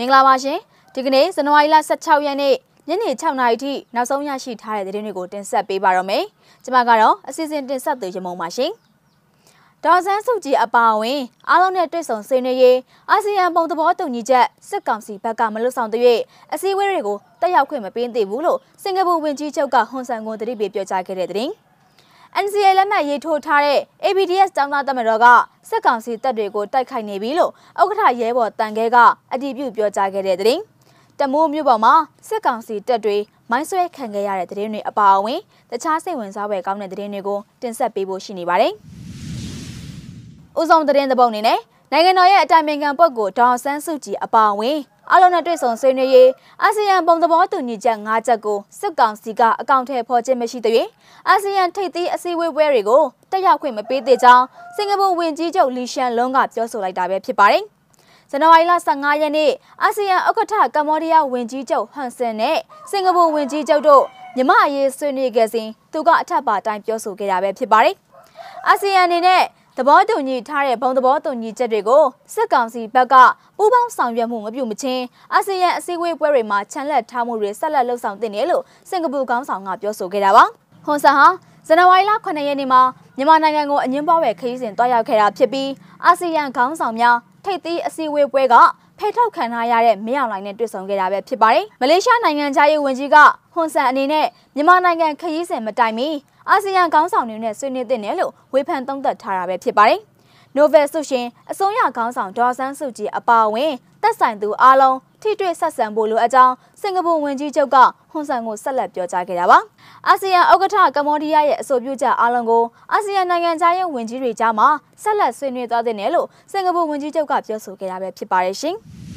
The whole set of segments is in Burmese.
မင်္ဂလာပါရှင်ဒီကနေ့ဇန်နဝါရီလ16ရက်နေ့ညနေ6နာရီထိနောက်ဆုံးရရှိထားတဲ့သတင်းတွေကိုတင်ဆက်ပေးပါတော့မယ်ကျွန်မကတော့အစီအစဉ်တင်ဆက်သူရမုံပါရှင်ဒေါ်ဆန်းစုကြည်အပါအဝင်အားလုံးနဲ့တွေ့ဆုံဆွေးနွေးရေးအာဆီယံပုံသဘောတူညီချက်စစ်ကောင်စီဘက်ကမလွတ်ဆောင်တဲ့အစည်းအဝေးတွေကိုတက်ရောက်ခွင့်မပေးသေးဘူးလို့စင်ကာပူဝန်ကြီးချုပ်ကဟွန်ဆန်ကွန်တတိပြေပြောကြားခဲ့တဲ့သတင်း NCA လက်မှတ်ရေးထိုးထားတဲ့ ABDS တောင်းသားတမတော်ကစစ်ကောင်စီတပ်တွေကိုတိုက်ခိုက်နေပြီလို့ဥက္ကဋ္ဌရဲဘော်တန်ခဲကအတည်ပြုပြောကြားခဲ့တဲ့သတင်းတမိုးမြို့ပေါ်မှာစစ်ကောင်စီတပ်တွေမိုင်းဆွဲခံခဲ့ရတဲ့သတင်းတွေအပါအဝင်တခြားစိတ်ဝင်စားဖွယ်ကောင်းတဲ့သတင်းတွေကိုတင်ဆက်ပေးဖို့ရှိနေပါတယ်။ဦးဆောင်သတင်းသဘောအနေနဲ့နိုင်ငံတော်ရဲ့အတိုင်ပင်ခံပုဂ္ဂိုလ်ဒေါ်ဆန်းစုကြည်အပါအဝင် အလုံးနဲ့တွေ့ဆုံဆွေးနွေးရေးအာဆီယံပုံသဘောတူညီချက်၅ချက်ကိုစစ်ကောင်စီကအကောင့်ထဲဖော်ခြင်းမရှိတဲ့အာဆီယံထိပ်သီးအစည်းအဝေးပွဲတွေကိုတက်ရောက်ခွင့်မပေးသေးကြောင်းစင်ကာပူဝန်ကြီးချုပ်လီရှန်လွန်းကပြောဆိုလိုက်တာပဲဖြစ်ပါတယ်။ဇန်နဝါရီလ15ရက်နေ့အာဆီယံဥက္ကဋ္ဌကမ္ဘောဒီးယားဝန်ကြီးချုပ်ဟန်ဆန်နဲ့စင်ကာပူဝန်ကြီးချုပ်တို့မြမအရေးဆွေးနွေးခဲ့စဉ်သူကအထက်ပါတိုင်းပြောဆိုခဲ့တာပဲဖြစ်ပါတယ်။အာဆီယံအနေနဲ့ သဘောတူညီထားတဲ့ဘုံသဘောတူညီချက်တွေကိုစစ်ကောင်စီဘက်ကပူးပေါင်းဆောင်ရွက်မှုမပြုမချင်းအာဆီယံအစည်းအဝေးပွဲတွေမှာချန်လက်ထားမှုတွေဆက်လက်လှုပ်ဆောင်တင်တယ်လို့စင်ကာပူခေါင်းဆောင်ကပြောဆိုခဲ့တာပါ။ဟွန်ဆန်ဟာဇန်နဝါရီလ9ရက်နေ့မှာမြန်မာနိုင်ငံကိုအငင်းပွားပဲခရီးစဉ်တွားရောက်ခဲ့တာဖြစ်ပြီးအာဆီယံခေါင်းဆောင်များထိပ်သီးအစည်းအဝေးပွဲကဖယ်ထုတ်ခံထားရတဲ့မင်းအောင်လှိုင်နဲ့တွေ့ဆုံခဲ့တာပဲဖြစ်ပါတယ်။မလေးရှားနိုင်ငံသားရေးဝန်ကြီးကဟွန်ဆန်အနေနဲ့မြန်မာနိုင်ငံခရီးစဉ်မတိုင်မီ အာဆီယံခေါင်းဆောင်တွေနဲ့ဆွေးနွေးတဲ့နယ်လို့ဝေဖန်သုံးသပ်ထားတာပဲဖြစ်ပါတယ်။နိုဗယ်ဆုရှင်အစိုးရခေါင်းဆောင်ဒေါ်ဆန်းစုကြည်အပါအဝင်တက်ဆိုင်သူအားလုံးထိတွေ့ဆက်ဆံဖို့လိုအပ်ကြောင်းစင်ကာပူဝန်ကြီးချုပ်ကဟွန်ဆန်ကိုဆက်လက်ပြောကြားခဲ့တာပါ။အာဆီယံဥက္ကဋ္ဌကမ္ဘောဒီးယားရဲ့အဆိုပြုချက်အားလုံးကိုအာဆီယံနိုင်ငံသားရေးဝန်ကြီးတွေကြားမှာဆက်လက်ဆွေးနွေးသွားတဲ့နယ်လို့စင်ကာပူဝန်ကြီးချုပ်ကပြောဆိုခဲ့တာပဲဖြစ်ပါတယ်ရှင်။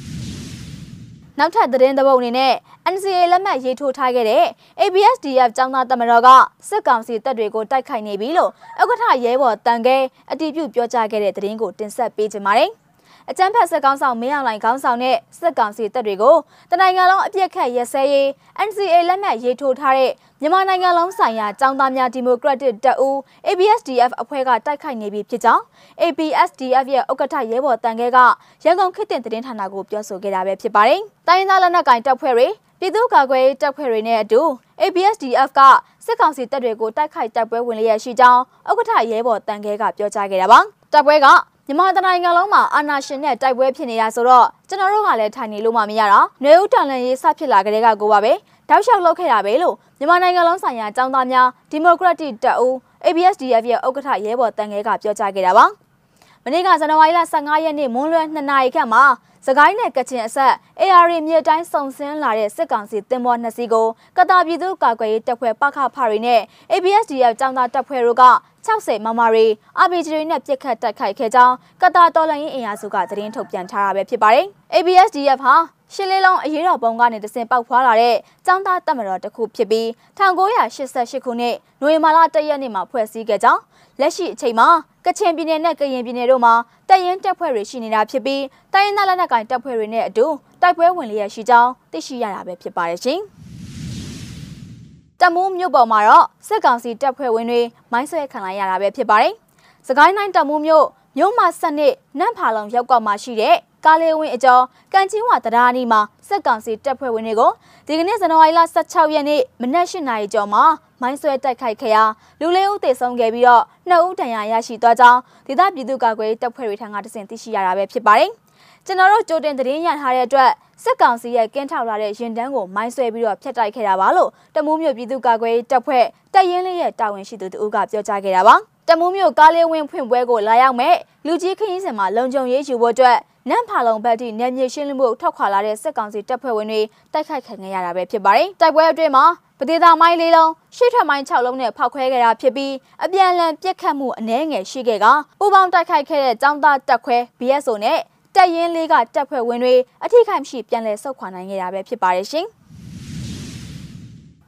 နောက်ထပ်သတင်းသဘုတ်အနေနဲ့ NCA လက်မှတ်ရေးထိုးထားခဲ့တဲ့ ABSDF ចောင်းသားတမတော်ကစစ်ကောင်စီတပ်တွေကိုတိုက်ခိုက်နေပြီလို့ဥက္ကဋ္ဌရဲဘော်တန်ကဲအတည်ပြုပြောကြားခဲ့တဲ့သတင်းကိုတင်ဆက်ပေးကြပါမယ်။ အကြမ်းဖက်စစ်ကောင်ဆောင်မင်းအောင်လှိုင်ခေါင်းဆောင်တဲ့စစ်ကောင်စီတပ်တွေကိုတနိုင်ငံလုံးအပြစ်ခတ်ရစဲရေး NCA လက်မှတ်ရေးထိုးထားတဲ့မြန်မာနိုင်ငံလုံးဆိုင်ရာចောင်းသားများဒီမိုကရက်တစ်တပ်ဦး ABSDF အဖွဲ့ကတိုက်ခိုက်နေပြီဖြစ်ကြောင်း ABSDF ရဲ့ဥက္ကဋ္ဌရဲဘော်တန်ခဲကရန်ကုန်ခေတ်တင်သတင်းဌာနကိုပြောဆိုခဲ့တာပဲဖြစ်ပါတယ်။တိုင်းရင်းသားလက်နက်ကိုင်တပ်ဖွဲ့တွေပြည်သူ့ကာကွယ်ရေးတပ်ဖွဲ့တွေနဲ့အတူ ABSDF ကစစ်ကောင်စီတပ်တွေကိုတိုက်ခိုက်တပ်ပွဲဝင်လျက်ရှိကြောင်းဥက္ကဋ္ဌရဲဘော်တန်ခဲကပြောကြားခဲ့တာပါ။တပ်ပွဲက မြန်မာတနိုင်ငံလုံးမှာအာဏာရှင်နဲ့တိုက်ပွဲဖြစ်နေတာဆိုတော့ကျွန်တော်တို့ကလည်းထိုင်နေလို့မှမရတာ။နေဦးတန်လန်ရေးစဖြစ်လာကြတဲ့ကကိုပါပဲ။တောက်လျှောက်လုပ်ခဲ့တာပဲလို့မြန်မာနိုင်ငံလုံးဆိုင်ရာចောင်းသားများဒီမိုကရက်တစ်တပ်ဦး ABSDF ရဲ့ဥက္ကဋ္ဌရဲဘော်တန်ငယ်ကပြောကြားခဲ့တာပါ။မနေ့ကဇန်နဝါရီလ15ရက်နေ့မွန်းလွဲ2နာရီခန့်မှာစကိုင်းနယ်ကချင်အဆက် AR မြေတိုင်းစုံစင်းလာတဲ့စစ်ကောင်စီတင်မောနှစ်စီးကိုကတာပြည်သူ့ကာကွယ်ရေးတပ်ဖွဲ့ပခဖရီနဲ့ ABSDF ចောင်းသားတပ်ဖွဲ့တို့က60မမရီ RPG တွေနဲ့ပြစ်ခတ်တိုက်ခိုက်ခဲ့ကြောင်းကတာတော်လိုင်းရင်အင်အားစုကသတင်းထုတ်ပြန်ထားတာပဲဖြစ်ပါတယ်။ ABSDF ဟာရှစ်လေးလုံးအရေးတော်ပုံကနေတစင်ပောက်ဖွာလာတဲ့ចောင်းသားတပ်မတော်တစ်ခုဖြစ်ပြီး1988ခုနှစ်နိုဝင်ဘာလ1ရက်နေ့မှာဖွဲ့စည်းခဲ့ကြောင်းလက်ရှိအချိန်မှာကချင်ပြည်နယ်နဲ့ကရင်ပြည်နယ်တို့မှာတပ်ရင်းတပ်ဖွဲ့တွေရှိနေတာဖြစ်ပြီးတိုင်းရင်းသားလက်နက်ကိုင်တပ်ဖွဲ့တွေနဲ့အတူ တိုက်ပွဲဝင်လျက်ရှိကြောင်းသိရှိရတာပဲဖြစ်ပါတယ်ရှင်။တမူးမြို့ပေါ်မှာတော့စစ်ကောင်စီတပ်ဖွဲ့ဝင်တွေမိုင်းဆွဲခံလိုက်ရတာပဲဖြစ်ပါတယ်။စကိုင်းတိုင်းတမူးမြို့မြို့မှာဆက်နစ်နန့်ဖာလုံရောက်ကွာမှာရှိတဲ့ကားလေးဝင်းအကျော်ကန်ချင်းဝတရားနီမှာစစ်ကောင်စီတပ်ဖွဲ့ဝင်တွေကိုဒီကနေ့ဇန်နဝါရီလ16ရက်နေ့မနက်၈နာရီကျော်မှာမိုင်းဆွဲတိုက်ခိုက်ခဲ့ရာလူလေးဦးသေဆုံးခဲ့ပြီးတော့နှစ်ဦးဒဏ်ရာရရှိသွားကြောင်းဒေသပြည်သူ့ကာကွယ်တပ်ဖွဲ့တွေထံကတစင်သိရှိရတာပဲဖြစ်ပါတယ်။ ကျွန်တော်တို့ကြိုတင်သတင်းရထားတဲ့အတွက်စစ်ကောင်စီရဲ့ကင်းထောက်လာတဲ့ရင်တန်းကိုမိုင်းဆွဲပြီးတော့ဖျက်တိုက်ခဲ့တာပါလို့တမူးမြို့ပြည်သူ့ကာကွယ်တပ်ဖွဲ့တပ်ရင်းလေးရဲ့တာဝန်ရှိသူတဦးကပြောကြားခဲ့တာပါတမူးမြို့ကားလေးဝင်းဖွင့်ပွဲကိုလာရောက်မဲ့လူကြီးခင်းစင်မှာလုံခြုံရေးယူဖို့အတွက်နန့်ဖာလုံဘက်ထိနယ်မြေရှင်းလင်းမှုထောက်ခွာလာတဲ့စစ်ကောင်စီတပ်ဖွဲ့ဝင်တွေတိုက်ခိုက်ခံခဲ့ရတာပဲဖြစ်ပါတယ်တိုက်ပွဲအတွင်းမှာပဒေသာမိုင်းလေးလုံးရှေ့ထွက်မိုင်း6လုံးနဲ့ဖောက်ခွဲခဲ့တာဖြစ်ပြီးအပြန်အလှန်ပြစ်ခတ်မှုအ ਨੇ ငယ်ရှိခဲ့ကပူပေါင်းတိုက်ခိုက်ခဲ့တဲ့ចောင်းသားတပ်ခွဲ BSO နဲ့ တပ်ရင်းလေးကတပ်ဖွဲ့ဝင်တွေအထိခိုက်မရှိပြန်လည်ဆုတ်ခွာနိုင်ခဲ့တာပဲဖြစ်ပါတယ်ရှင်။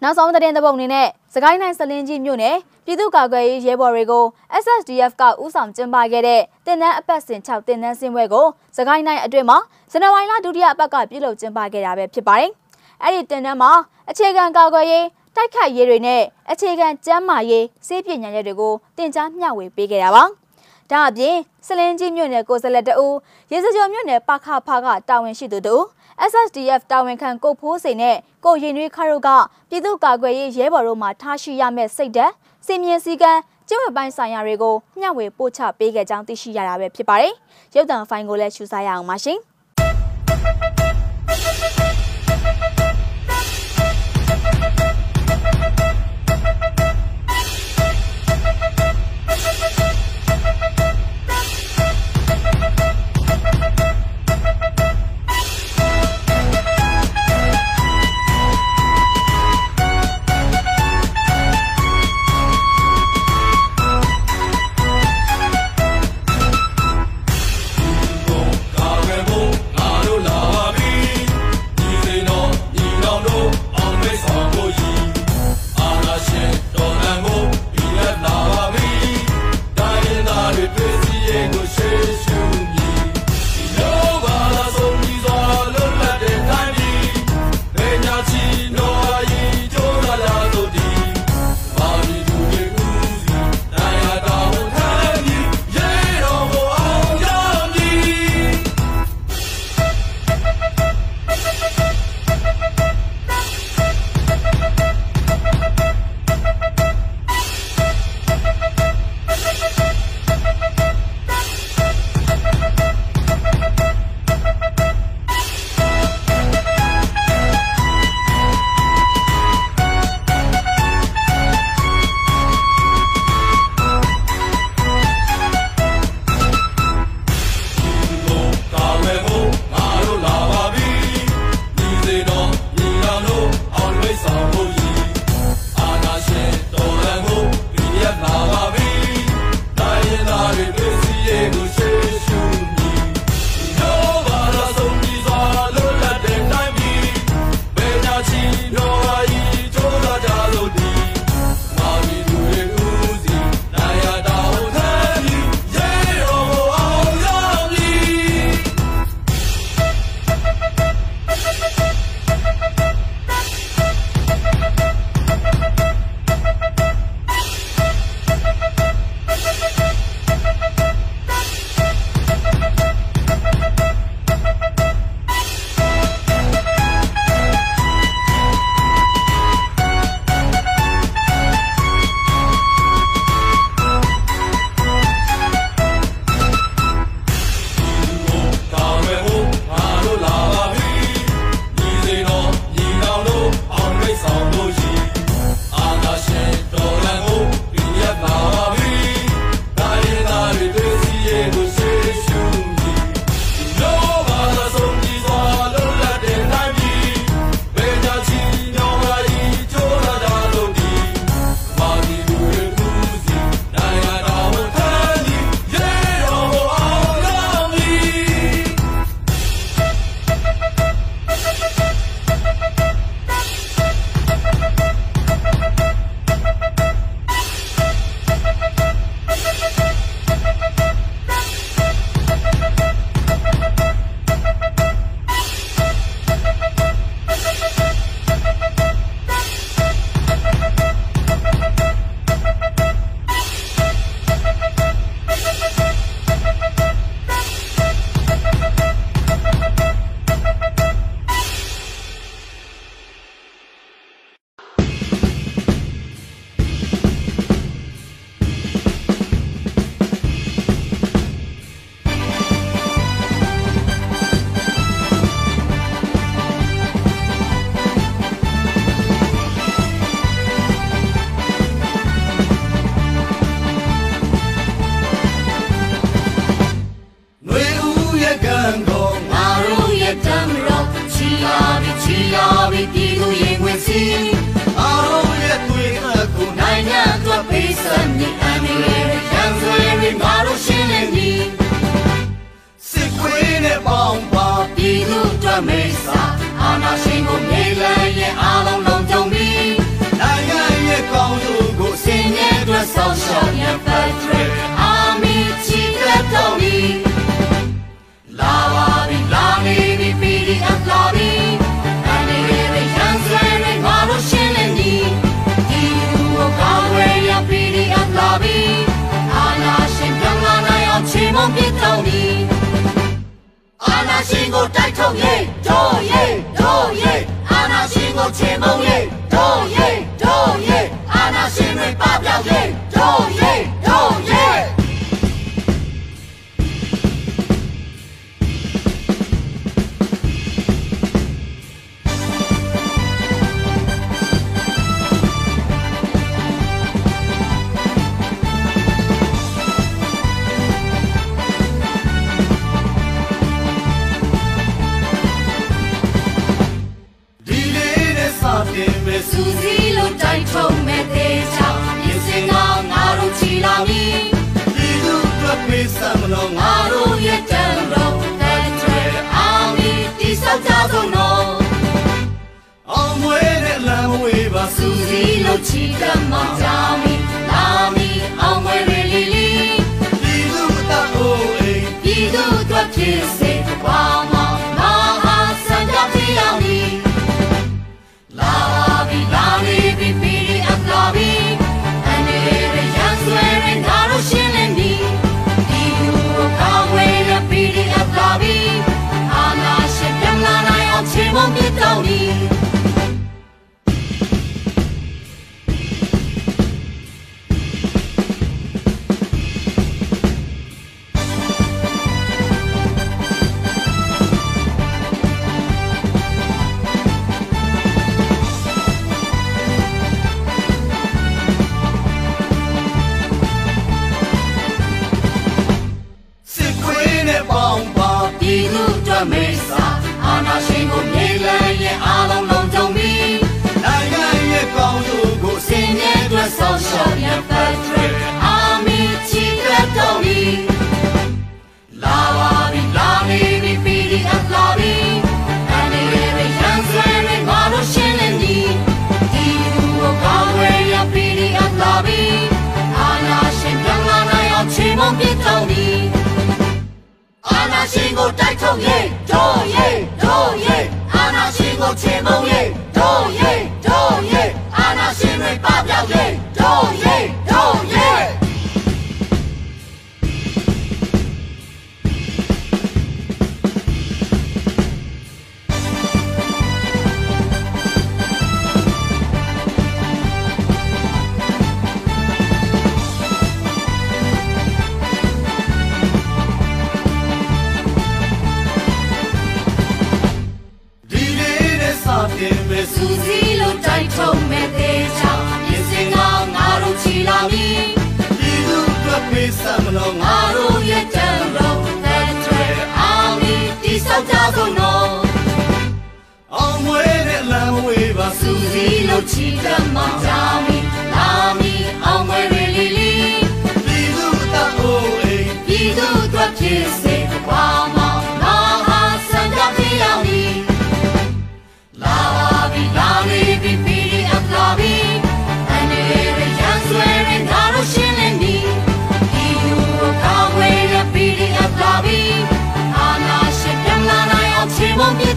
နောက်ဆုံးသတင်းသဘုံအနေနဲ့စကိုင်းတိုင်းစလင်းကြီးမြို့နယ်ပြည်သူ့ကာကွယ်ရေးရဲဘော်တွေကို SSDF ကဥဆောင်ကျင်းပခဲ့တဲ့တင်နန်းအပတ်စဉ်6တင်နန်းစင်းပွဲကိုစကိုင်းတိုင်းအတွင်းမှာဇန်နဝါရီလဒုတိယအပတ်ကပြုလုပ်ကျင်းပခဲ့တာပဲဖြစ်ပါတယ်။အဲ့ဒီတင်နန်းမှာအခြေခံကာကွယ်ရေးတိုက်ခိုက်ရေးတွေနဲ့အခြေခံကျန်းမာရေးစေပညာရေးတွေကိုတင် जा မျှဝေပေးခဲ့တာပါ။ ဒဒါအပြင်စလင်းကြီးမြို့နယ်ကိုစလက်တူရေစကြော်မြို့နယ်ပခဖကတာဝန်ရှိသူတို့ SSDF တာဝန်ခံကိုဖိုးစိန်နဲ့ကိုရင်ရွေးခါတို့ကပြည်သူ့ကာကွယ်ရေးရဲဘော်တို့မှထားရှိရမယ့်စိတ်ဓာတ်စီမင်းစည်းကမ်းကျင့်ဝတ်ပိုင်းဆိုင်ရာတွေကိုမျှဝေပို့ချပေးခဲ့ကြောင်းသိရှိရတာပဲဖြစ်ပါတယ်။ရုပ်သံဖိုင်ကိုလည်းရှုစားရအောင်ပါရှင်။ PDF လာပြီအာနာရှင်ပြန်လာနိုင် ရှင်ကိုတိုက်ထုတ်ရေးတို့ရေးတို့ရေးအာနာရှင်ကိုချေမှုန်းရေး ဝေးပါစူစီလို့ချီတက်မှာကြာမီလာမီအောင်ဝေးလေးလေးဒီလူတပ်ကိုအိမ်ဒီလူတို့ဖြစ်စ 宋义中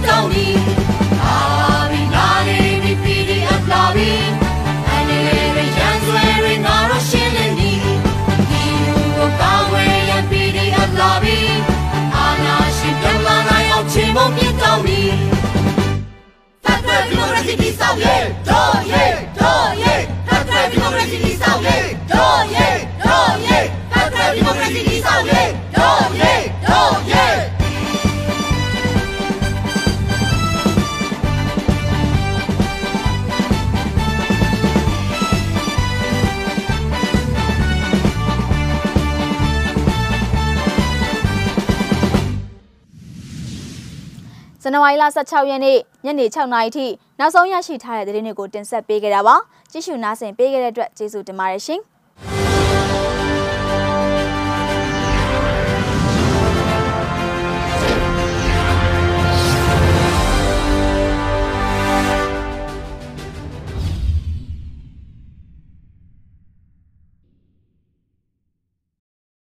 到你。 ဇန်နဝါရီလ16ရက်နေ့ညနေ6နာရီထိနောက်ဆုံးရရှိထားတဲ့သတင်းတွေကိုတင်ဆက်ပေးခဲ့တာပါကြည့်ရှုနားဆင်ပေးခဲ့တဲ့အတွက်ကျေးဇူးတင်ပါတယ်ရှင်။